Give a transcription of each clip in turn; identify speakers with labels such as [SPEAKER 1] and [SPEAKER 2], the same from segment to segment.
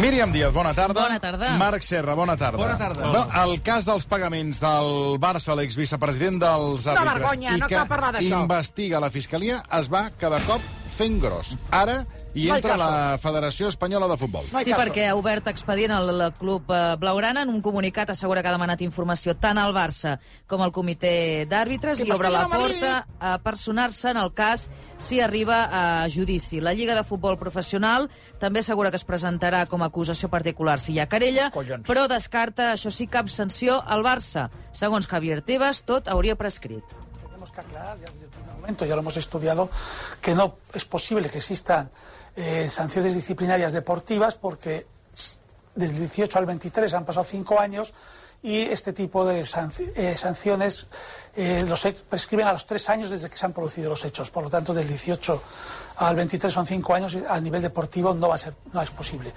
[SPEAKER 1] Míriam Díaz, bona tarda.
[SPEAKER 2] Bona tarda.
[SPEAKER 1] Marc Serra, bona tarda.
[SPEAKER 3] Bona tarda.
[SPEAKER 1] No, el cas dels pagaments del Barça, l'exvicepresident dels
[SPEAKER 4] Una vergonya, no cal parlar d'això.
[SPEAKER 1] investiga la Fiscalia, es va cada cop fent gros. Ara hi
[SPEAKER 4] No
[SPEAKER 1] entra la Federació Espanyola de Futbol.
[SPEAKER 4] No
[SPEAKER 2] Sí,
[SPEAKER 4] caso.
[SPEAKER 2] perquè ha obert expedient al al club eh, blaugrana. En un comunicat assegura que ha demanat informació tant al Barça com al comitè d'àrbitres i obre la porta a personar-se en el cas si arriba a judici. La Lliga de Futbol Professional també assegura que es presentarà com a acusació particular si hi ha querella,
[SPEAKER 4] Collons.
[SPEAKER 2] però descarta, això sí, cap sanció al Barça. Segons Javier Tebas, tot hauria prescrit.
[SPEAKER 5] Tenemos que aclarar ya el momento, ya lo hemos estudiado, que no es posible que existan eh, sanciones disciplinarias deportivas porque s- desde el 18 al 23 han pasado cinco años y este tipo de eh, sanciones eh, los prescriben a los tres años desde que se han producido los hechos. Por lo tanto, del 18 al 23 son cinco años y a nivel deportivo no va a ser, no es posible.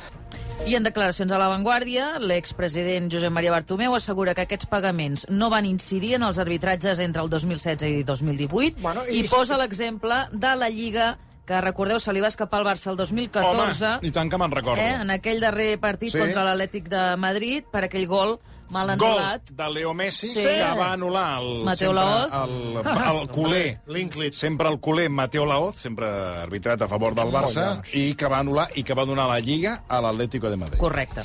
[SPEAKER 2] I en declaracions a La Vanguardia, l'expresident Josep Maria Bartomeu assegura que aquests pagaments no van incidir en els arbitratges entre el 2016 i 2018
[SPEAKER 4] Bueno,
[SPEAKER 2] i,
[SPEAKER 4] i-
[SPEAKER 2] posa l'exemple de la Lliga que recordeu se li va escapar al Barça el 2014
[SPEAKER 1] Home, i tant que me'n recordo.
[SPEAKER 2] eh, en aquell darrer partit
[SPEAKER 1] Sí.
[SPEAKER 2] contra l'Atlètic de Madrid per aquell gol mal
[SPEAKER 1] Gol
[SPEAKER 2] anul·lat
[SPEAKER 1] de Leo Messi
[SPEAKER 2] Sí.
[SPEAKER 1] que va anul·lar el,
[SPEAKER 2] Mateo
[SPEAKER 1] sempre
[SPEAKER 2] Laoz.
[SPEAKER 1] el, el culer,
[SPEAKER 3] Linklitz.
[SPEAKER 1] sempre el culer Mateo Laoz, sempre arbitrat a favor del Barça, i que va anul·lar i que va donar la Lliga a l'Atlético de Madrid.
[SPEAKER 2] correcte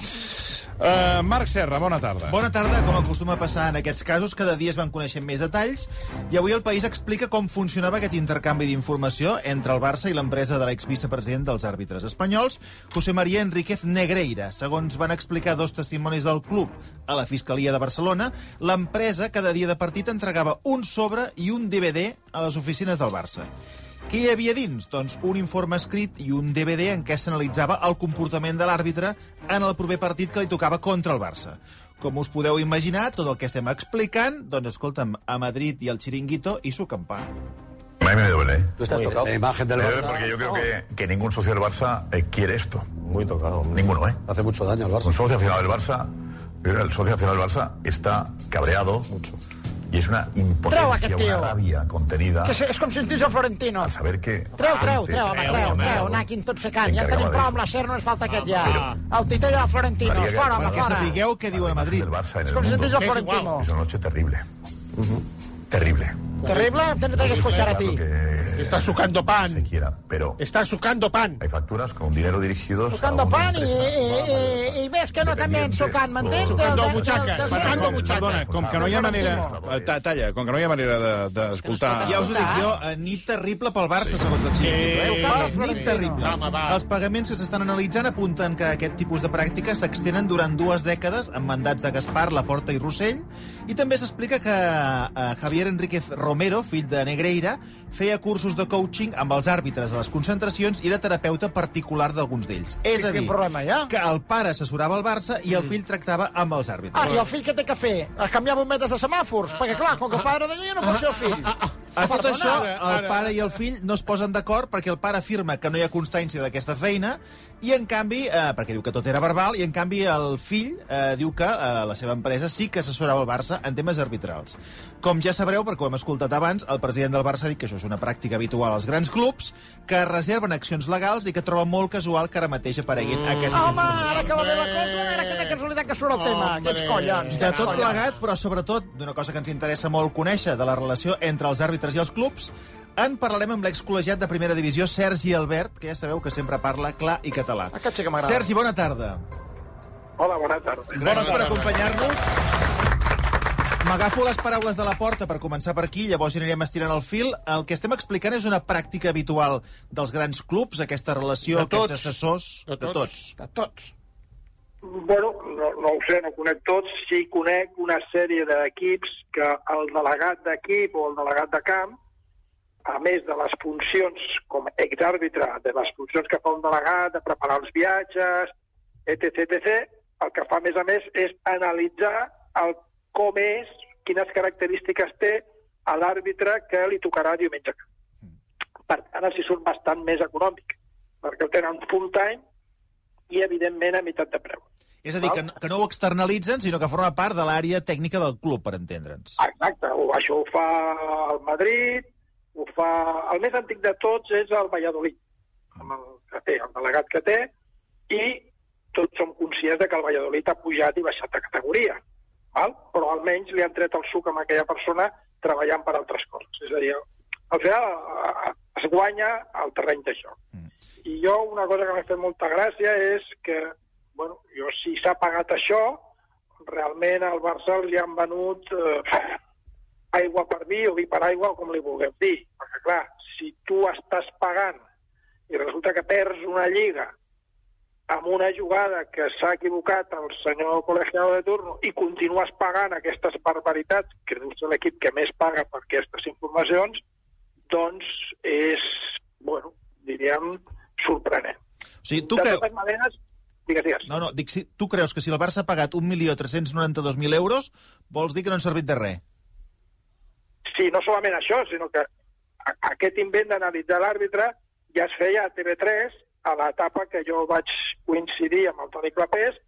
[SPEAKER 1] Uh, Marc Serra, bona tarda.
[SPEAKER 3] Bona tarda, com acostuma a passar en aquests casos, cada dia es van coneixent més detalls i avui el País explica com funcionava aquest intercanvi d'informació entre el Barça i l'empresa de l'exvicepresident dels àrbitres espanyols, José María Enríquez Negreira. Segons van explicar dos testimonis del club a la Fiscalia de Barcelona, l'empresa cada dia de partit entregava un sobre i un DVD a les oficines del Barça. Què hi havia dins? Doncs un informe escrit i un DVD en què s'analitzava el comportament de l'àrbitre en el proper partit que li tocava contra el Barça. Com us podeu imaginar, tot el que estem explicant, doncs escolta'm, a Madrid i al Chiringuito i su campà.
[SPEAKER 6] A mí me duele. ¿eh?
[SPEAKER 7] ¿Tú estás tocado? La imagen del
[SPEAKER 6] Me
[SPEAKER 7] Barça.
[SPEAKER 6] porque yo creo que, que ningún socio del Barça eh, quiere esto.
[SPEAKER 7] Muy tocado. hombre.
[SPEAKER 6] Ninguno, ¿eh?
[SPEAKER 7] Hace mucho daño al
[SPEAKER 6] Un
[SPEAKER 7] Barça.
[SPEAKER 6] socio aficionado del Barça, el socio aficionado del Barça está cabreado.
[SPEAKER 7] Mucho.
[SPEAKER 6] Y es una
[SPEAKER 4] Treu
[SPEAKER 6] impotencia,
[SPEAKER 4] aquest
[SPEAKER 6] una rabia contenida
[SPEAKER 4] Que és, és com si ens dins el Florentino.
[SPEAKER 6] al saber que...
[SPEAKER 4] Treu, treu,
[SPEAKER 6] antes-
[SPEAKER 4] treu, home, treu, treu, anar aquí tot secant. Ja tenim prou amb la SER, no ens falta aquest ja. El titell de Florentino,
[SPEAKER 6] Maria,
[SPEAKER 4] fora, home,
[SPEAKER 3] Perquè
[SPEAKER 4] fora.
[SPEAKER 3] sapigueu què diuen a Madrid.
[SPEAKER 4] És
[SPEAKER 6] el
[SPEAKER 4] com si ens dins el Florentino.
[SPEAKER 6] Es una noche terrible. Terrible.
[SPEAKER 4] Terrible, tendré que escuchar a ti.
[SPEAKER 8] Está sucando
[SPEAKER 6] se
[SPEAKER 8] pan.
[SPEAKER 6] quiera, pero
[SPEAKER 8] Está sucando pan.
[SPEAKER 6] hay facturas con dinero dirigidos una
[SPEAKER 4] pan i,
[SPEAKER 6] empresa.
[SPEAKER 4] i, i, ves que no també en sucant, m'entens?
[SPEAKER 6] Sucando
[SPEAKER 8] butxaques, sucando butxaques.
[SPEAKER 1] Perdona, com que no hi ha manera... Ta- Talla, com que no hi ha manera de- d'escoltar...
[SPEAKER 3] Ja us ho dic jo, eh, nit terrible pel Barça, segons el.
[SPEAKER 8] Sí.
[SPEAKER 3] Eh?
[SPEAKER 4] Sucando
[SPEAKER 3] Nit terrible.
[SPEAKER 8] Home, va.
[SPEAKER 3] Els pagaments que s'estan analitzant apunten que aquest tipus de pràctiques s'extenen durant dues dècades amb mandats de Gaspar, Laporta i Rossell i també s'explica que eh, Javier Enríquez Romero, fill de Negreira, feia cursos de coaching amb els àrbitres a les concentracions i era terapeuta particular d'alguns d'ells. És a dir,
[SPEAKER 4] problema ha?
[SPEAKER 3] que el pare assessorava el Barça i el fill tractava amb els àrbitres.
[SPEAKER 4] Ah, i el fill què té que fer? A canviar bombetes de semàfors? Perquè, clar, com que el pare de lluny no pot ser el fill.
[SPEAKER 3] A tot
[SPEAKER 4] Perdona.
[SPEAKER 3] això,
[SPEAKER 8] ara,
[SPEAKER 3] el pare i el fill no es posen d'acord perquè el pare afirma que no hi ha constància d'aquesta feina i, en canvi, eh, perquè diu que tot era verbal, i, en canvi, el fill eh, diu que eh, la seva empresa sí que assessorava el Barça en temes arbitrals. Com ja sabreu, perquè ho hem escoltat abans, el president del Barça ha dit que això és una pràctica habitual als grans clubs, que reserven accions legals i que troba molt casual que ara mateix apareguin mm. aquestes
[SPEAKER 4] Home, ara que va bé la cosa, ara que una casualitat que surt el tema.
[SPEAKER 8] Hombre.
[SPEAKER 4] Aquests collons.
[SPEAKER 3] De tot plegat, però sobretot d'una cosa que ens interessa molt conèixer, de la relació entre els àrbitres i els clubs, en parlarem amb l'excol·legiat de primera divisió, Sergi Albert, que ja sabeu que sempre parla clar i català.
[SPEAKER 4] Aquest sí que m'agrada.
[SPEAKER 3] Sergi, bona tarda.
[SPEAKER 9] Hola, bona tarda.
[SPEAKER 3] Gràcies per acompanyar-nos. M'agafo les paraules de la porta per començar per aquí, llavors ja anirem estirant el fil. El que estem explicant és una pràctica habitual dels grans clubs, aquesta relació,
[SPEAKER 8] De tots.
[SPEAKER 3] aquests assessors,
[SPEAKER 8] De
[SPEAKER 3] de
[SPEAKER 8] tots.
[SPEAKER 3] tots.
[SPEAKER 4] De tots.
[SPEAKER 9] Bueno, no, no ho sé, no conec tots. Sí conec una sèrie d'equips que el delegat d'equip o el delegat de camp, a més de les funcions com a exàrbitre, de les funcions que fa un delegat, de preparar els viatges, etc, etc, el que fa, a més a més, és analitzar el com és, quines característiques té a l'àrbitre que li tocarà diumenge. Per tant, així surt bastant més econòmic, perquè el tenen full time i, evidentment, a meitat de preu.
[SPEAKER 3] És a dir, que, no- que no ho externalitzen, sinó que forma part de l'àrea tècnica del club, per entendre'ns.
[SPEAKER 9] Exacte, o això ho fa el Madrid, ho fa... El més antic de tots és el Valladolid, amb el que té, el delegat que té, i tots som conscients de que el Valladolid ha pujat i baixat de categoria, val? però almenys li han tret el suc a aquella persona treballant per altres coses. És a dir, al final eh, es guanya el terreny de joc. I jo una cosa que m'ha fet molta gràcia és que, bueno, jo si s'ha pagat això, realment al Barça li han venut eh, aigua per vi o vi per aigua, o com li vulguem dir. Perquè, clar, si tu estàs pagant i resulta que perds una lliga amb una jugada que s'ha equivocat el senyor col·legiado de turno i continues pagant aquestes barbaritats, que ser l'equip que més paga per aquestes informacions, doncs és, bueno, diríem, sorprenent.
[SPEAKER 3] O sigui, tu
[SPEAKER 9] de
[SPEAKER 3] creu...
[SPEAKER 9] totes maneres, digues, digues.
[SPEAKER 3] No, no, dic, si, tu creus que si el Barça ha pagat 1.392.000 euros, vols dir que no han servit de res?
[SPEAKER 9] Sí, no solament això, sinó que aquest invent d'analitzar l'àrbitre ja es feia a TV3 a l'etapa que jo vaig coincidir amb el Toni Clapés,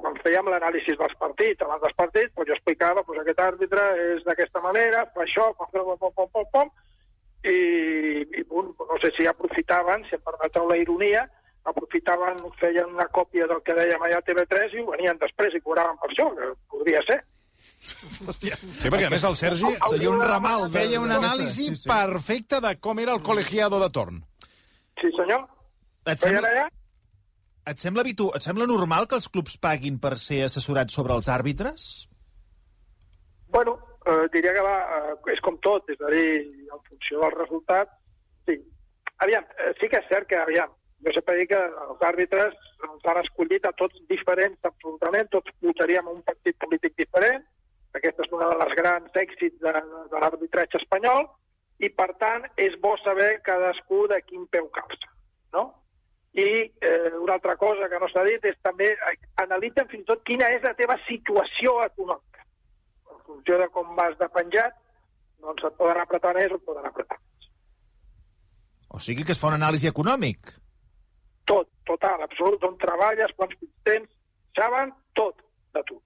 [SPEAKER 9] quan fèiem l'anàlisi dels partits. Abans dels partits, doncs jo explicava doncs aquest àrbitre és d'aquesta manera, fa això, pom, pom, pom, pom, pom, i, i punt, no sé si aprofitaven, si em permeteu la ironia, aprofitaven, feien una còpia del que dèiem allà a TV3 i ho venien després i cobraven per això, que podria ser.
[SPEAKER 3] Hòstia.
[SPEAKER 1] Sí, perquè a més el Sergi
[SPEAKER 3] Seria un ramal. de-
[SPEAKER 1] feia una anàlisi
[SPEAKER 3] sí, sí.
[SPEAKER 1] perfecta de com era el col·legiado de torn.
[SPEAKER 9] Sí, senyor?
[SPEAKER 3] Et sembla,
[SPEAKER 9] allà?
[SPEAKER 3] et, sembla habitu... et sembla normal que els clubs paguin per ser assessorats sobre els àrbitres?
[SPEAKER 9] Bueno, eh, diria que va, eh, és com tot, és a dir, en funció del resultat, sí. Aviam, eh, sí que és cert que, aviam, jo sempre dic que els àrbitres ens han escollit a tots diferents, absolutament, tots votaríem un partit polític diferent, aquesta és una de les grans èxits de, de l'arbitratge espanyol, i, per tant, és bo saber cadascú de quin peu calça, no? I eh, una altra cosa que no s'ha dit és també eh, analitzen fins i tot quina és la teva situació econòmica en funció de com vas de penjat, doncs et poden apretar més o et poden apretar més.
[SPEAKER 3] O sigui que es fa un anàlisi econòmic.
[SPEAKER 9] Tot, total, absolut, on treballes, quants tens, saben tot de tu.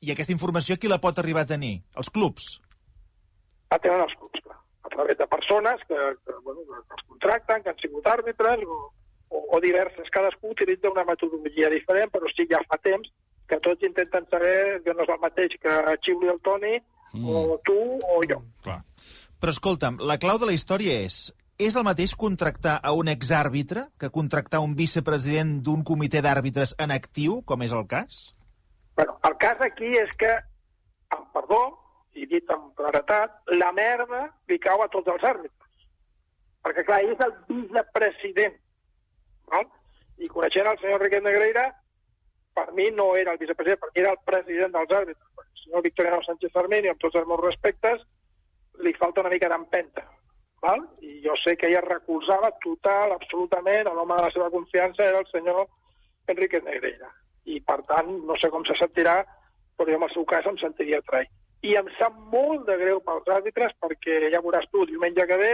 [SPEAKER 3] I aquesta informació qui la pot arribar a tenir? Els clubs?
[SPEAKER 9] La tenen els clubs, clar, a través de persones que, que, bueno, que els contracten, que han sigut àrbitres o, o, o diverses. Cadascú utilitza una metodologia diferent, però sí, ja fa temps que tots intenten saber que no és el mateix que xiuli el Toni mm. o tu o jo.
[SPEAKER 1] Clar.
[SPEAKER 3] Però escolta'm, la clau de la història és... És el mateix contractar a un exàrbitre que contractar un vicepresident d'un comitè d'àrbitres en actiu, com és el cas?
[SPEAKER 9] Bueno, el cas aquí és que, amb perdó, i dit amb claretat, la merda li cau a tots els àrbitres. Perquè, clar, ell és el vicepresident. Val? I coneixent el senyor Riquet Negreira, per mi no era el vicepresident, perquè era el president dels àrbitres. El senyor Victoriano Sánchez Armeni, amb tots els meus respectes, li falta una mica d'empenta. Val? I jo sé que ella recolzava total, absolutament, l'home de la seva confiança era el senyor Enrique Negreira. I, per tant, no sé com se sentirà, però jo en el seu cas em sentiria traït. I em sap molt de greu pels àrbitres perquè ja veuràs tu, diumenge que ve,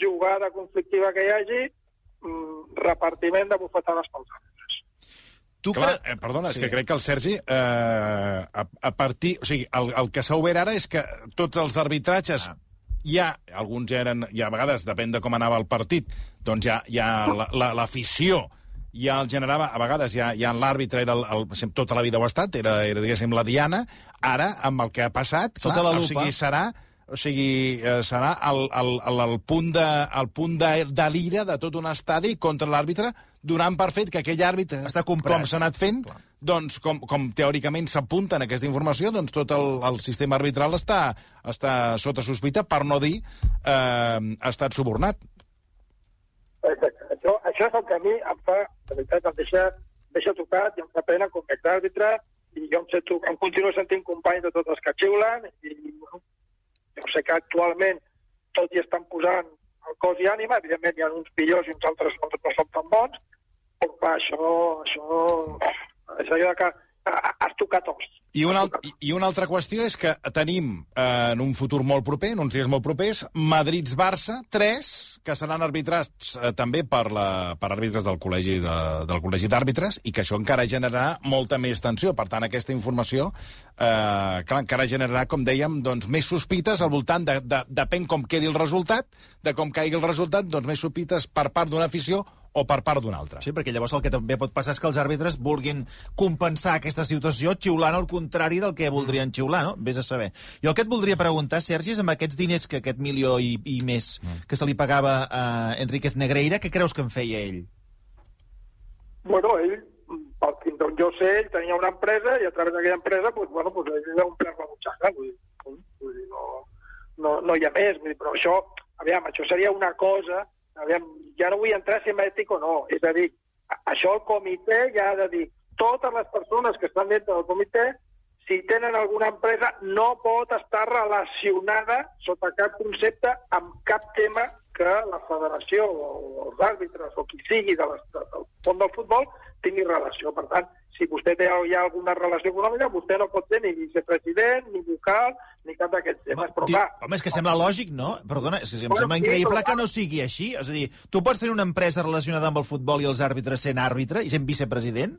[SPEAKER 9] jugada conflictiva que hi hagi, mm, repartiment de bufetades pels àrbitres.
[SPEAKER 3] Tu
[SPEAKER 1] Clar, eh, perdona, és
[SPEAKER 3] Sí.
[SPEAKER 1] que crec que el Sergi, eh, a, a partir... O sigui, el, el que s'ha obert ara és que tots els arbitratges... Ah. Ja, alguns ja eren, ja a vegades, depèn de com anava el partit, doncs ja, ja la- la- l'afició ja el generava, a vegades ja, ja l'àrbitre era el, el, tota la vida ho ha estat, era, era diguéssim, la diana, ara, amb el que ha passat,
[SPEAKER 3] Sota
[SPEAKER 1] clar,
[SPEAKER 3] la
[SPEAKER 1] o
[SPEAKER 3] lupa.
[SPEAKER 1] sigui, serà o sigui, eh, serà el, el, el, el punt de, el punt de, de l'ira de tot un estadi contra l'àrbitre, donant per fet que aquell àrbitre,
[SPEAKER 3] Està comprat.
[SPEAKER 1] com s'ha anat fent, doncs, com, com teòricament s'apunta en aquesta informació, doncs tot el, el sistema arbitral està, està sota sospita, per no dir eh, ha estat subornat.
[SPEAKER 9] Exacte. Això, això és el que a mi em fa, de veritat, em deixa, deixa tocat i em fa pena com a exàrbitre i jo em, sento, em continuo sentint companys de tots els que xiulen i bueno, jo sé que actualment tot hi estan posant el cos i ànima, evidentment hi ha uns millors i uns altres no, són tan bons, però clar, això, això, allò de que a- a- has tocat tocar tots.
[SPEAKER 1] I una, al- i- una altra qüestió és que tenim eh, en un futur molt proper, en uns dies molt propers, Madrid-Barça, tres, que seran arbitrats eh, també per, la, per àrbitres del col·legi de, del col·legi d'àrbitres, i que això encara generarà molta més tensió. Per tant, aquesta informació eh, clar, encara generarà, com dèiem, doncs, més sospites al voltant, de, de, depèn com quedi el resultat, de com caigui el resultat, doncs més sospites per part d'una afició o per part d'una altra.
[SPEAKER 3] Sí, perquè llavors el que també pot passar és que els àrbitres vulguin compensar aquesta situació xiulant el contrari del que voldrien xiular, no? Vés a saber. Jo el que et voldria preguntar, Sergi, és amb aquests diners, que aquest milió i, i més que se li pagava a Enríquez Negreira, què creus que en feia ell?
[SPEAKER 9] Bueno, ell, pel fins on jo sé, ell tenia una empresa i a través d'aquella empresa, pues, bueno, pues, ell era un pler la butxaca. Vull dir, vull dir no, no, no hi ha més. Vull dir, però això, aviam, això seria una cosa... Aviam, ja no vull entrar si és ètic o no. És a dir, això el comitè ja ha de dir totes les persones que estan dintre del comitè si tenen alguna empresa, no pot estar relacionada sota cap concepte amb cap tema que la federació o els àrbitres o qui sigui de del fons del futbol tingui relació. Per tant, si vostè té ja alguna relació econòmica, vostè no pot ser ni vicepresident, ni vocal, ni cap d'aquests temes. Però clar,
[SPEAKER 3] Home, és que sembla lògic, no? Perdona, és que em sembla increïble que no sigui així. És a dir, tu pots tenir una empresa relacionada amb el futbol i els àrbitres sent àrbitre i sent vicepresident?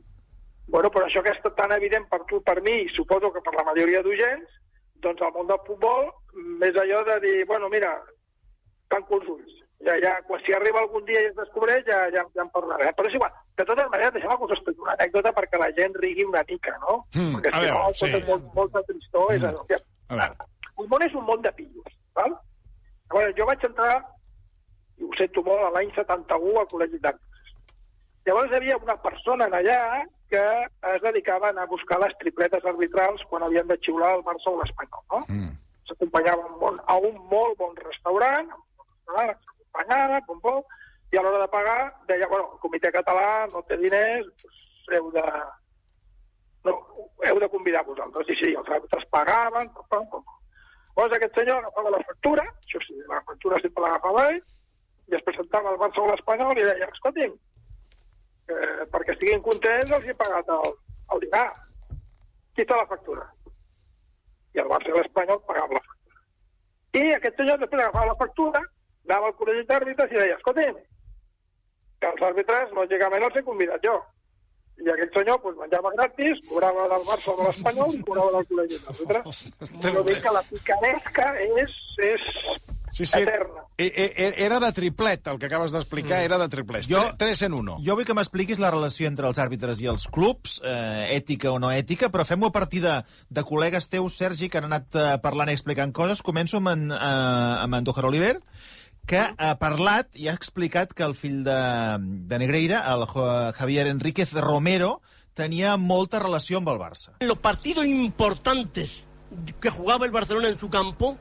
[SPEAKER 9] Bueno, però això que és tan evident per tu, per mi, i suposo que per la majoria d'oients, doncs al món del futbol, més allò de dir, bueno, mira, tanco els ulls. Ja, ja, quan si arriba algun dia i es descobreix, ja, ja, ja en parlarem. Però és igual. De totes maneres, deixem que us expliqui una anècdota perquè la gent rigui una mica, no?
[SPEAKER 1] Mm,
[SPEAKER 9] perquè
[SPEAKER 1] a
[SPEAKER 9] si
[SPEAKER 1] veure,
[SPEAKER 9] no,
[SPEAKER 1] sí.
[SPEAKER 9] molt, molta tristor. Mm. És, hòstia,
[SPEAKER 1] A veure.
[SPEAKER 9] el món és un món de pillos, val? A veure, jo vaig entrar, i ho sento molt, a l'any 71 al Col·legi d'Àrbitres. Llavors hi havia una persona allà que es dedicava a anar a buscar les tripletes arbitrals quan havien de xiular el Barça o l'Espanyol, no?
[SPEAKER 1] Mm.
[SPEAKER 9] S'acompanyava a, un bon- a un molt bon restaurant, a bon s'acompanyava, pom, pom, i a l'hora de pagar deia, bueno, el comitè català no té diners, doncs heu de, no, heu de convidar vosaltres. I sí, els àrbitres pagaven, pom, pom, pom. Llavors aquest senyor agafava la factura, això sí, la factura sempre l'agafava ell, i es presentava al Barça o l'Espanyol i deia, escolti'm, eh, perquè estiguin contents els he pagat el, el dinar. Aquí està la factura. I el Barça i l'Espanyol pagaven la factura. I aquest senyor després agafava la factura, anava al col·legi d'àrbitres i deia, escolti'm, que els àrbitres, lògicament, els he convidat jo. I aquest senyor pues, menjava gratis, cobrava del Barça o de l'Espanyol i cobrava del col·legi d'àrbitres. Vull dir que la picaresca és, és
[SPEAKER 1] Sí, sí.
[SPEAKER 9] eterna.
[SPEAKER 1] E- e- Era de triplet, el que acabes d'explicar, era de triplet.
[SPEAKER 3] Jo-
[SPEAKER 1] Jo... Tres en uno.
[SPEAKER 3] Jo vull que m'expliquis la relació entre els àrbitres i els clubs, eh, ètica o no ètica, però fem-ho a partir de, de col·legues teus, Sergi, que han anat eh, parlant i explicant coses. Començo amb en, eh, amb en Dojar Oliver, que ha parlat i ha explicat que el fill de, de Negreira, el Javier Enríquez Romero, tenia molta relació amb el Barça.
[SPEAKER 8] Los partidos importantes que jugaba el Barcelona en su campo,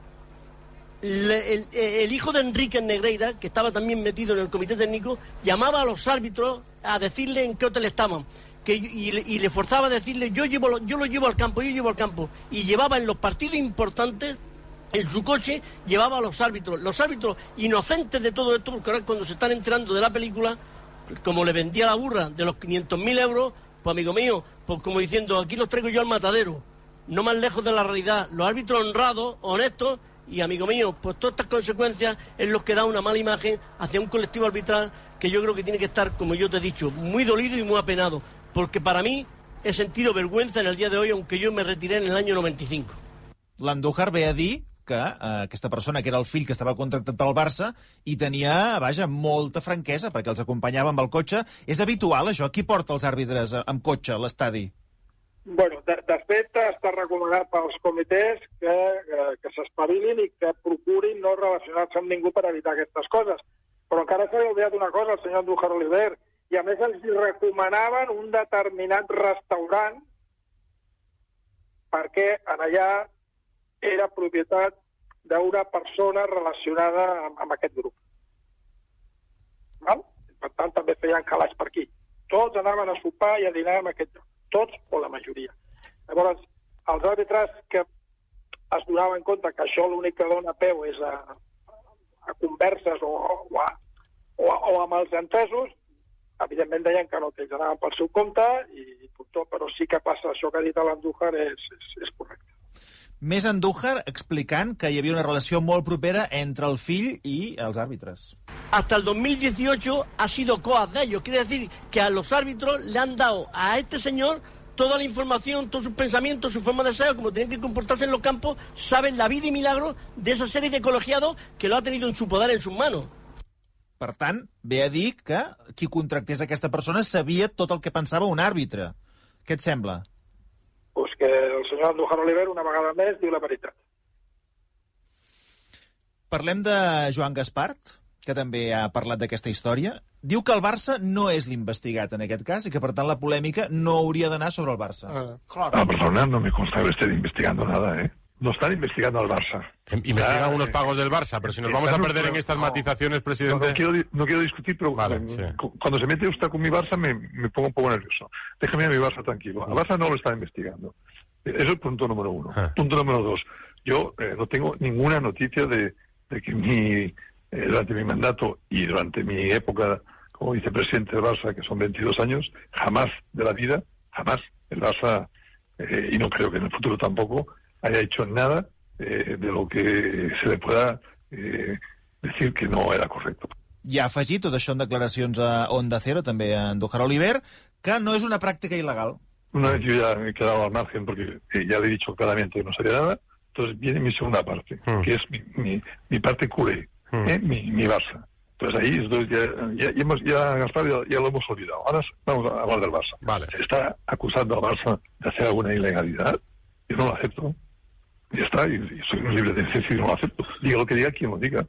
[SPEAKER 8] le- el, el hijo de Enrique Negreira, que estaba también metido en el comité técnico, llamaba a los árbitros a decirle en qué hotel estaban. Que, y, y le forzaba a decirle, yo, llevo, yo lo llevo al campo, yo llevo al campo. Y llevaba en los partidos importantes, en su coche, llevaba a los árbitros. Los árbitros inocentes de todo esto, porque ahora cuando se están enterando de la película, como le vendía la burra de los 500.000 euros, pues amigo mío, pues como diciendo, aquí los traigo yo al matadero, no más lejos de la realidad. Los árbitros honrados, honestos, y amigo mío, pues todas estas consecuencias es lo que da una mala imagen hacia un colectivo arbitral que yo creo que tiene que estar, como yo te he dicho, muy dolido y muy apenado, porque para mí he sentido vergüenza en el día de hoy, aunque yo me retiré en el año 95.
[SPEAKER 3] L'Andújar ve a dir que eh, aquesta persona, que era el fill que estava contractat pel Barça, i tenia, vaja, molta franquesa, perquè els acompanyava amb el cotxe. És habitual, això? Qui porta els àrbitres eh, amb cotxe a l'estadi?
[SPEAKER 9] Bueno, de, de fet, està recomanat pels comitès que, que, que s'espavilin i que procurin no relacionar-se amb ningú per evitar aquestes coses. Però encara s'ha oblidat una cosa, el senyor Andújar Oliver, i a més els recomanaven un determinat restaurant perquè en allà era propietat d'una persona relacionada amb, amb aquest grup. Val? Per tant, també feien calaix per aquí. Tots anaven a sopar i a dinar amb aquest lloc. Tots o la majoria. Llavors, els àrbitres que es donaven compte que això l'únic que dona peu és a, a converses o, o, a, o, a, o amb els entesos, evidentment deien que no, que ells anaven pel seu compte, i però sí que passa això que ha dit l'Andújar és, és, és correcte.
[SPEAKER 3] Més Andújar explicant que hi havia una relació molt propera entre el fill i els àrbitres.
[SPEAKER 8] hasta el 2018 ha sido coaz de ellos. Quiere decir que a los árbitros le han dado a este señor toda la información, todos sus pensamientos, su forma de ser, cómo tienen que comportarse en los campos, saben la vida y milagro de esa serie de colegiados que lo ha tenido en su poder, en sus manos.
[SPEAKER 3] Per tant, ve a dir que qui contractés aquesta persona sabia tot el que pensava un àrbitre. Què et sembla?
[SPEAKER 9] Que el senyor Andújar Oliver, una vegada més, diu la veritat.
[SPEAKER 3] Parlem de Joan Gaspart, que també ha parlat d'aquesta història. Diu que el Barça no és l'investigat en aquest cas i que, per tant, la polèmica no hauria d'anar sobre el Barça.
[SPEAKER 6] Ah, perdona, no me consta que estén investigando nada, ¿eh? No están investigando al Barça.
[SPEAKER 10] Investigan
[SPEAKER 6] Ah,
[SPEAKER 10] unos pagos del Barça, pero si nos vamos a perder en estas
[SPEAKER 6] no.
[SPEAKER 10] matizaciones, presidente...
[SPEAKER 6] no quiero, no quiero discutir, pero
[SPEAKER 10] Vale, sí.
[SPEAKER 6] cu- cuando se mete usted con mi Barça me, me pongo un poco nervioso. Déjame a mi Barça tranquilo. Al Barça no lo está investigando. Eh, Eso es el punto número uno.
[SPEAKER 10] Ah.
[SPEAKER 6] Punto número dos. Yo eh, no tengo ninguna noticia de, de que mi, eh, durante mi mandato y durante mi época como vicepresidente del Barça, que son 22 años, jamás de la vida, jamás el Barça, eh, y no creo que en el futuro tampoco, haya hecho nada eh, de lo que se le pueda eh, decir que no era correcto.
[SPEAKER 3] I ha afegit, tot això en declaracions a Onda Cero, també a Andújar Oliver, que no és una pràctica il·legal.
[SPEAKER 6] Una vez yo ya me he quedado al margen porque eh, ya le he dicho claramente que no sabía nada, entonces viene mi segunda parte,
[SPEAKER 10] Mm.
[SPEAKER 6] que es mi, mi, mi parte culé,
[SPEAKER 10] Mm.
[SPEAKER 6] ¿eh? mi, mi Barça. Entonces ahí entonces ya, ya, ya hemos, ya, Gaspar, ya, ya lo hemos olvidado. Ahora vamos a hablar del Barça.
[SPEAKER 10] Vale.
[SPEAKER 6] Se está acusando al Barça de hacer alguna ilegalidad. Yo no lo acepto. Ya está, y, y soy libre de decir si no lo acepto. Diga lo que diga quien lo diga.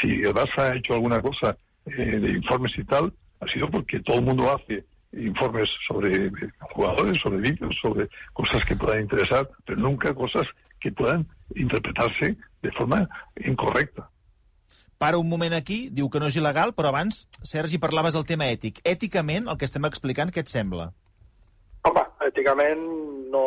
[SPEAKER 6] Si el Barça ha hecho alguna cosa eh, de informes y tal, ha sido porque todo el mundo hace informes sobre eh, jugadores, sobre vídeos, sobre cosas que puedan interesar, pero nunca cosas que puedan interpretarse de forma incorrecta.
[SPEAKER 3] Para un moment aquí, diu que no és il·legal, però abans, Sergi, parlaves del tema ètic. Èticament, el que estem explicant, què et sembla?
[SPEAKER 9] Home, èticament no,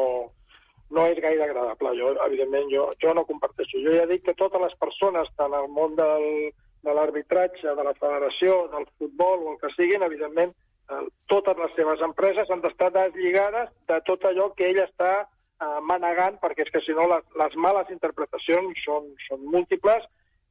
[SPEAKER 9] no és gaire agradable. Jo, evidentment, jo, jo no comparteixo. Jo ja dic que totes les persones, tant al món del, de l'arbitratge, de la federació, del futbol o el que siguin, evidentment, eh, totes les seves empreses han d'estar deslligades de tot allò que ell està eh, manegant, perquè és que si no les, les males interpretacions són, són múltiples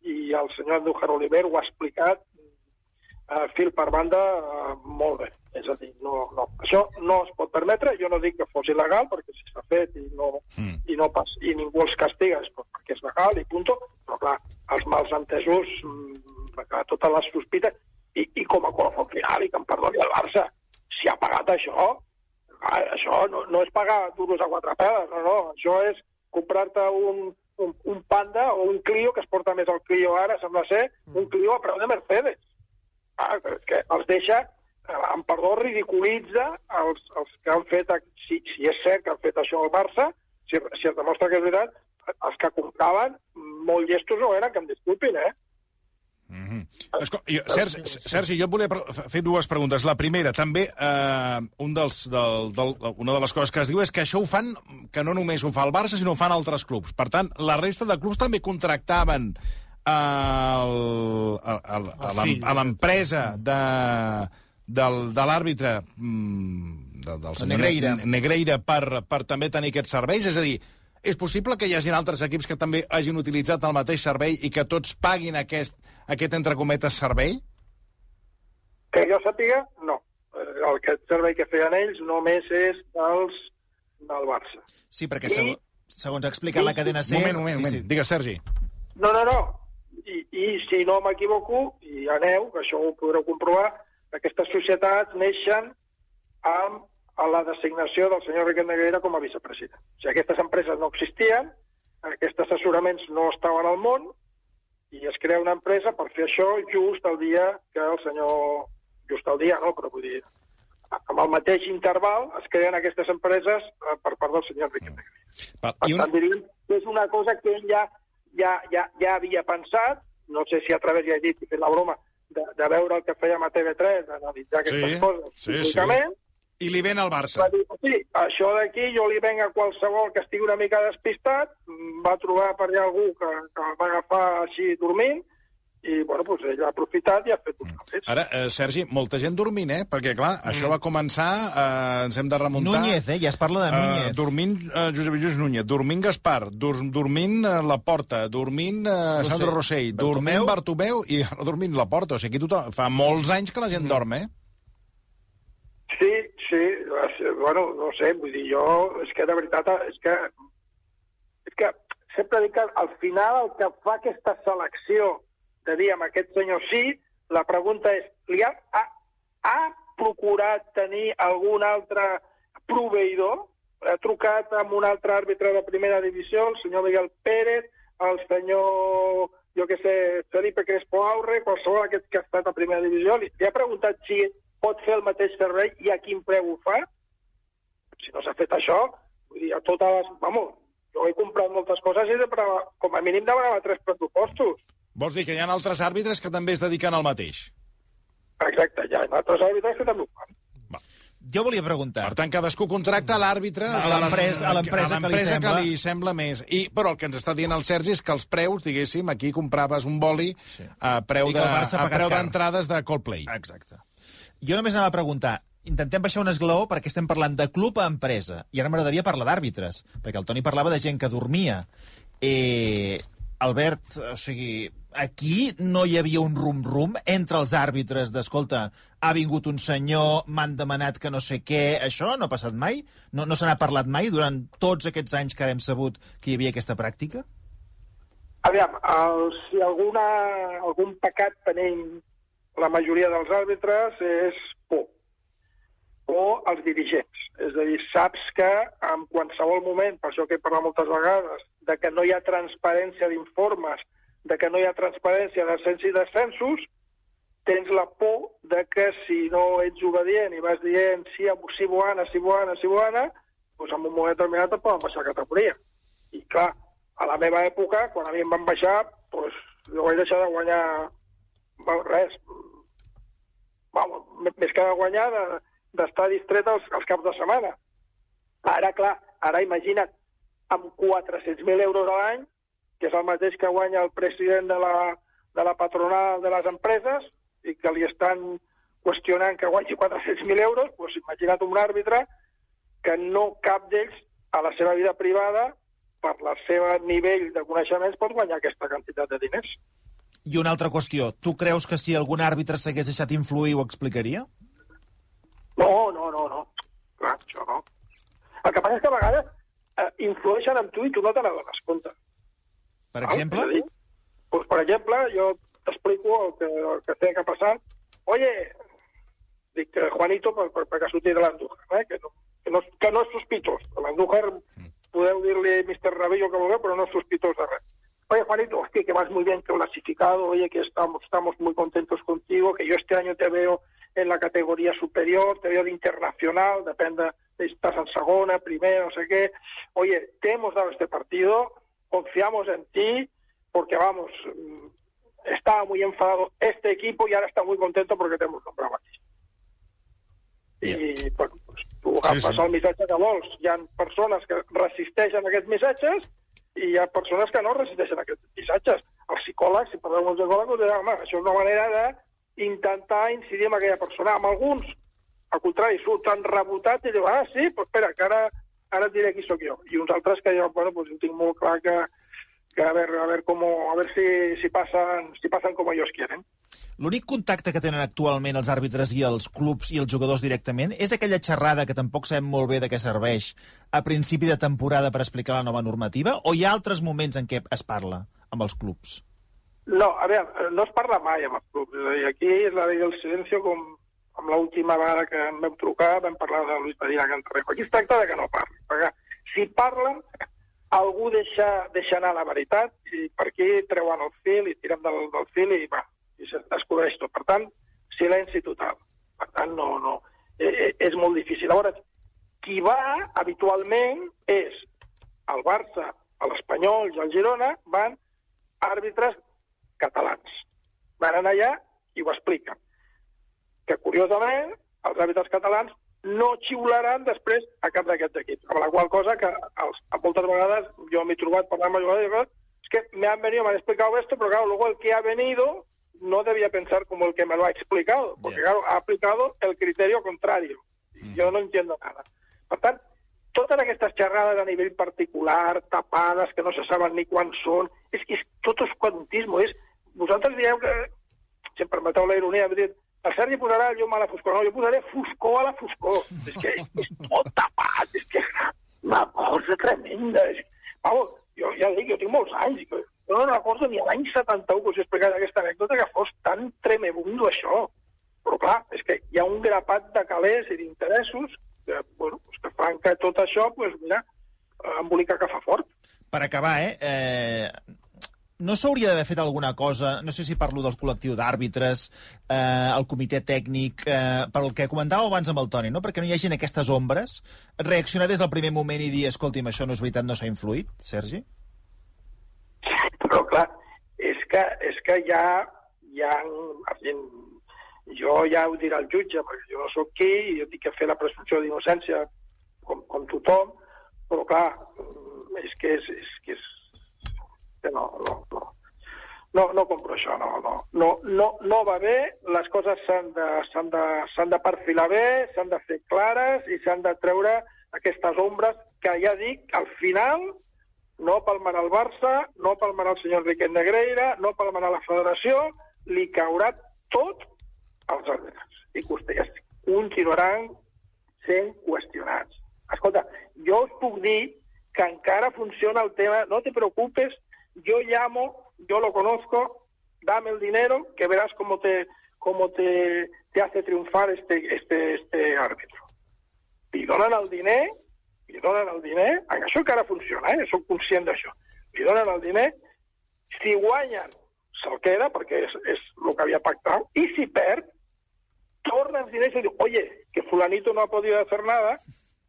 [SPEAKER 9] i el senyor Andújar Oliver ho ha explicat eh, fil per banda eh, molt bé. És a dir, no, no. això no es pot permetre. Jo no dic que fos il·legal, perquè si s'ha fet i no, mm. i no pas, i ningú els castiga és perquè és legal i punto, però clar, els mals entesos, mm, clar, totes les sospites, i, i com a colofó final, i que em perdoni el Barça, si ha pagat això, això no, no és pagar duros a quatre pedes, no, no, això és comprar-te un, un, un Panda o un Clio, que es porta més el Clio ara, sembla ser, un Clio a preu de Mercedes. Ah, que els deixa, amb perdó, ridiculitza els, els que han fet, si, si és cert que han fet això al Barça, si, si es demostra que és veritat, els que compraven molt llestos no eren, que em disculpin, eh?
[SPEAKER 1] Mm -hmm. Esco jo, Sergi, Sergi, jo et volia fer dues preguntes. La primera, també, eh, un dels, del, del, una de les coses que es diu és que això ho fan, que no només ho fa el Barça, sinó ho fan altres clubs. Per tant, la resta de clubs també contractaven el, el, el, a l'em- a l'empresa de, del, de l'àrbitre mm, de, del senyor
[SPEAKER 3] Negreira.
[SPEAKER 1] Ne- Negreira per, per també tenir aquests serveis? És a dir, és possible que hi hagin altres equips que també hagin utilitzat el mateix servei i que tots paguin aquest, aquest entre cometes, servei?
[SPEAKER 9] Que jo sàpiga, no. Eh, El que servei que feien ells només és dels, del Barça.
[SPEAKER 3] Sí, perquè
[SPEAKER 9] I-
[SPEAKER 3] segons, segons ha explicat la cadena
[SPEAKER 1] Un
[SPEAKER 3] SER...
[SPEAKER 1] moment, un moment,
[SPEAKER 3] sí,
[SPEAKER 1] moment. Digues, Sergi.
[SPEAKER 9] No, no, no. I, i si no m'equivoco, i aneu, que això ho podreu comprovar, aquestes societats neixen amb a la designació del senyor Riquet Negreira com a vicepresident. O sigui, aquestes empreses no existien, aquests assessoraments no estaven al món, i es crea una empresa per fer això just el dia que el senyor... Just el dia, no, però vull dir, amb el mateix interval es creen aquestes empreses eh, per part del senyor Riquet Negreira.
[SPEAKER 1] Va,
[SPEAKER 9] Per
[SPEAKER 1] una...
[SPEAKER 9] tant, diríem que és una cosa que ell ja, ja, ja, ja havia pensat, no sé si a través, ja he dit, i fet la broma, de, de veure el que fèiem a TV3, d'analitzar aquestes
[SPEAKER 1] Sí,
[SPEAKER 9] coses
[SPEAKER 1] sí, sí. I li ven al Barça.
[SPEAKER 9] va dir, sí, això d'aquí jo li venc a qualsevol que estigui una mica despistat, va trobar per allà algú que, que el va agafar així dormint, i bueno, doncs ell ha aprofitat i ha fet uns canvis.
[SPEAKER 1] Ara, eh, Sergi, molta gent dormint, eh? Perquè, clar, això va començar... Eh, ens hem de remuntar...
[SPEAKER 3] Núñez, eh? Ja es parla de Núñez.
[SPEAKER 1] Uh, dormint uh, Josep Lluís Núñez, dormint Gaspar, dur, dormint uh, La Porta, dormint uh, Sandro Rossell, dormint Bartomeu i dormint La Porta. O sigui, aquí tothom... fa molts anys que la gent dorm, eh?
[SPEAKER 9] Sí, sí, bueno, no sé, vull dir, jo, és que de veritat, és que, és que sempre dic que al final el que fa aquesta selecció de dir amb aquest senyor sí, la pregunta és, li ha, ha, ha procurat tenir algun altre proveïdor? Ha trucat amb un altre àrbitre de primera divisió, el senyor Miguel Pérez, el senyor, jo que sé, Felipe Crespo Aurre, qualsevol d'aquests que ha estat a primera divisió, li, li ha preguntat si pot fer el mateix servei i a quin preu ho fa? Si no s'ha fet això, vull dir, a totes les... Vamos, jo he comprat moltes coses i de, com a mínim demanava tres pressupostos.
[SPEAKER 1] Vols dir que hi ha altres àrbitres que també es dediquen al mateix?
[SPEAKER 9] Exacte, hi ha altres àrbitres que també ho fan.
[SPEAKER 3] Jo volia preguntar.
[SPEAKER 1] Per tant, cadascú contracta l'àrbitre
[SPEAKER 3] A l'empresa- a l'empresa que li sembla.
[SPEAKER 1] que li sembla més. I, però el que ens està dient el Sergi és que els preus, diguéssim, aquí compraves un boli sí. a preu
[SPEAKER 3] que
[SPEAKER 1] de- a preu d'entrades de Coldplay.
[SPEAKER 3] Exacte. Jo només anava a preguntar, intentem baixar un esglaó perquè estem parlant de club a empresa, i ara m'agradaria parlar d'àrbitres, perquè el Toni parlava de gent que dormia. Eh, Albert, o sigui, aquí no hi havia un rum-rum entre els àrbitres d'escolta, ha vingut un senyor, m'han demanat que no sé què, això no ha passat mai? No, no se n'ha parlat mai durant tots aquests anys que hem sabut que hi havia aquesta pràctica?
[SPEAKER 9] Aviam, el, si alguna, algun pecat tenim la majoria dels àrbitres és por. O els dirigents. És a dir, saps que en qualsevol moment, per això que he parlat moltes vegades, de que no hi ha transparència d'informes, de que no hi ha transparència d'ascens i descensos, tens la por de que si no ets obedient i vas dient sí, sí, buana, sí, buana, sí, buana, doncs en un moment determinat et poden baixar categoria. I clar, a la meva època, quan a mi em van baixar, doncs jo vaig deixar de guanyar res. Bueno, més que de guanyar, de- d'estar distret els, els caps de setmana. Ara, clar, ara imagina't, amb 400.000 euros a l'any, que és el mateix que guanya el president de la, de la patronal de les empreses, i que li estan qüestionant que guanyi 400.000 euros, doncs imagina't un àrbitre que no cap d'ells a la seva vida privada, per la seva nivell de coneixements, pot guanyar aquesta quantitat de diners.
[SPEAKER 3] I una altra qüestió, tu creus que si algun àrbitre s'hagués deixat influir ho explicaria?
[SPEAKER 9] No, no, no, no. Clar, això no. El que passa és que a vegades eh, influeixen en tu i tu no te n'adones compte.
[SPEAKER 3] Per exemple?
[SPEAKER 9] A dir, Doncs, per exemple, jo t'explico el que, el que té que passar. Oye, dic que Juanito, per, per, perquè ha sortit de l'Andújar, eh? que, no, que, no, que no és sospitós. L'Andújar podeu dir-li Mr. Rabillo que vulgueu, però no és sospitós de res. Oye, Juanito, hostia, que vas muy bien clasificado, oye, que estamos, estamos muy contentos contigo, que yo este año te veo en la categoría superior, te veo de internacional, depende estás en segona, primera, no sé qué. Oye, te hemos dado este partido, confiamos en ti, porque vamos, mm, estaba muy enfadado este equipo y ahora está muy contento porque te hemos nombrado aquí. I bueno, pues, tu agafes
[SPEAKER 1] sí.
[SPEAKER 9] el missatge que vols. Hi ha persones que resisteixen aquests missatges i hi ha persones que no resisteixen aquests missatges. Els psicòlegs, si parlem amb els psicòlegs, diran, home, això és una manera d'intentar incidir en aquella persona. Amb alguns, al contrari, surten rebotats i diuen, ah, sí, doncs espera, que ara, ara et diré qui sóc jo. I uns altres que jo, bueno, pues, jo tinc molt clar que, que a veure, a veure, com, a veure si, si, passen, si passen com ells quieren.
[SPEAKER 3] L'únic contacte que tenen actualment els àrbitres i els clubs i els jugadors directament és aquella xerrada que tampoc sabem molt bé de què serveix a principi de temporada per explicar la nova normativa? O hi ha altres moments en què es parla amb els clubs?
[SPEAKER 9] No, a veure, no es parla mai amb els clubs. És a dir, aquí és la llei del silencio, com amb l'última vegada que em vam trucar vam parlar de Luis Medina Cantarrejo. Aquí es tracta de que no parli, perquè si parlen, algú deixa, deixa anar la veritat i per aquí treuen el fil i tiren del, del fil i va, i es descobreix tot. Per tant, silenci total. Per tant, no, no. Eh, és molt difícil. Llavors, qui va habitualment és el Barça, l'Espanyol i el Girona, van àrbitres catalans. Van anar allà i ho expliquen. Que, curiosament, els àrbitres catalans no xiularan després a cap d'aquests equips. Amb la qual cosa que els, a moltes vegades jo m'he trobat parlant amb jugadors es que me han venido, me han explicado esto, pero claro, luego el que ha venido no debía pensar como el que me lo ha explicado, porque claro, ha aplicado el criterio contrario. Y Yo no entiendo nada. Per tant, totes aquestes xerrades a nivell particular, tapades, que no se saben ni quan són, és que és tot oscurantisme. És... Vosaltres dieu que, si em permeteu la ironia, dit, el Sergi posarà llum a la foscor. No, jo posaré foscor a la foscor. És que és tot tapat, és que una cosa tremenda. Vamos, jo ja dic, jo tinc molts anys, jo no recordo ni l'any 71 que us he explicat aquesta anècdota que fos tan tremebundo això. Però clar, és que hi ha un grapat de calés i d'interessos que, bueno, pues que fan que tot això, pues, mira, embolica que fa fort.
[SPEAKER 3] Per acabar, eh, eh no s'hauria d'haver fet alguna cosa, no sé si parlo del col·lectiu d'àrbitres, eh, el comitè tècnic, eh, per el que comentàveu abans amb el Toni, no? perquè no hi hagin aquestes ombres, reaccionar des del primer moment i dir, escolti'm, això no és veritat, no s'ha influït, Sergi?
[SPEAKER 9] Però, clar, és que, és que ja, ja, jo ja ho dirà el jutge, perquè jo no sóc qui, i jo tinc que fer la presumpció d'innocència com, com tothom, però, clar, és que és, és, que és que no, no, no. No, no compro això, no, no. No, no, no va bé, les coses s'han de, de, de perfilar bé, s'han de fer clares i s'han de treure aquestes ombres que ja dic, al final no palmarà el Barça, no palmarà el senyor Enrique Negreira, no palmarà la federació, li caurà tot als àrbitres. I Costellers continuaran sent qüestionats. Escolta, jo us puc dir que encara funciona el tema, no te preocupes, yo llamo, yo lo conozco, dame el dinero, que verás cómo te, cómo te, te hace triunfar este, este, este árbitro. Li donen el diner, li donen el diner, això encara funciona, eh? soc conscient d'això. Li donen el diner, si guanyen, se'l queda, perquè és, és el que havia pactat, i si perd, torna els diners i diu, oye, que fulanito no ha podido hacer nada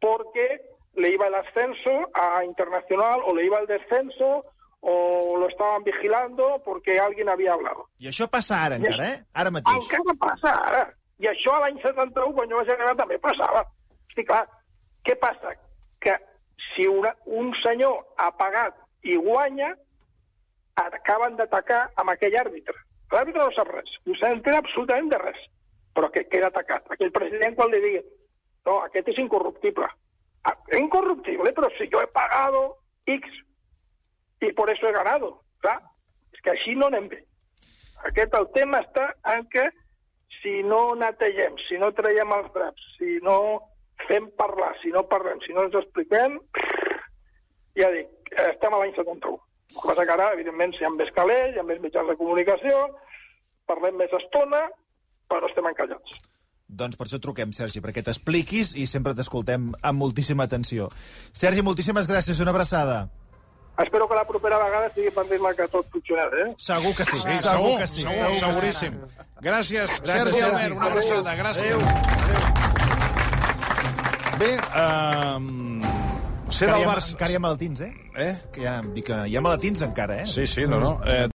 [SPEAKER 9] porque le iba el ascenso a Internacional o le iba el descenso o lo estaban vigilando porque alguien había hablado.
[SPEAKER 3] I això passa ara encara, eh? Ara mateix.
[SPEAKER 9] Encara passa ara. I això a l'any 71, quan jo vaig anar, també passava. Hosti, clar, què passa? Que si una, un senyor ha pagat i guanya, acaben d'atacar amb aquell àrbitre. L'àrbitre no sap res, no s'entén absolutament de res, però que queda atacat. Aquell president quan li digui, no, aquest és incorruptible. Ah, incorruptible, però si jo he pagado X i por eso he ganado. Clar, és que així no anem bé. Aquest el tema està en que si no netegem, si no traiem els draps, si no fem parlar, si no parlem, si no ens expliquem, ja dic, estem a l'any 71. El que passa que ara, evidentment, si hi ha més calés, hi ha més mitjans de comunicació, parlem més estona, però estem encallats.
[SPEAKER 3] Doncs per això truquem, Sergi, perquè t'expliquis i sempre t'escoltem amb moltíssima atenció. Sergi, moltíssimes gràcies, una abraçada.
[SPEAKER 9] Espero que la propera vegada sigui per dir-me que tot funcionarà, eh?
[SPEAKER 3] Segur que sí,
[SPEAKER 1] Sí,
[SPEAKER 3] segur,
[SPEAKER 1] segur,
[SPEAKER 3] que sí.
[SPEAKER 1] segur,
[SPEAKER 3] segur sí.
[SPEAKER 1] seguríssim. Gràcies,
[SPEAKER 3] Gràcies,
[SPEAKER 1] Sergi. Albert, una abraçada, gràcies. Bé, um, ser del
[SPEAKER 3] hi ha,
[SPEAKER 1] Barça...
[SPEAKER 3] encara hi ha malaltins, eh?
[SPEAKER 1] Eh?
[SPEAKER 3] Que hi ha, dic que hi ha malaltins encara, eh?
[SPEAKER 1] Sí, sí, no, no. Eh,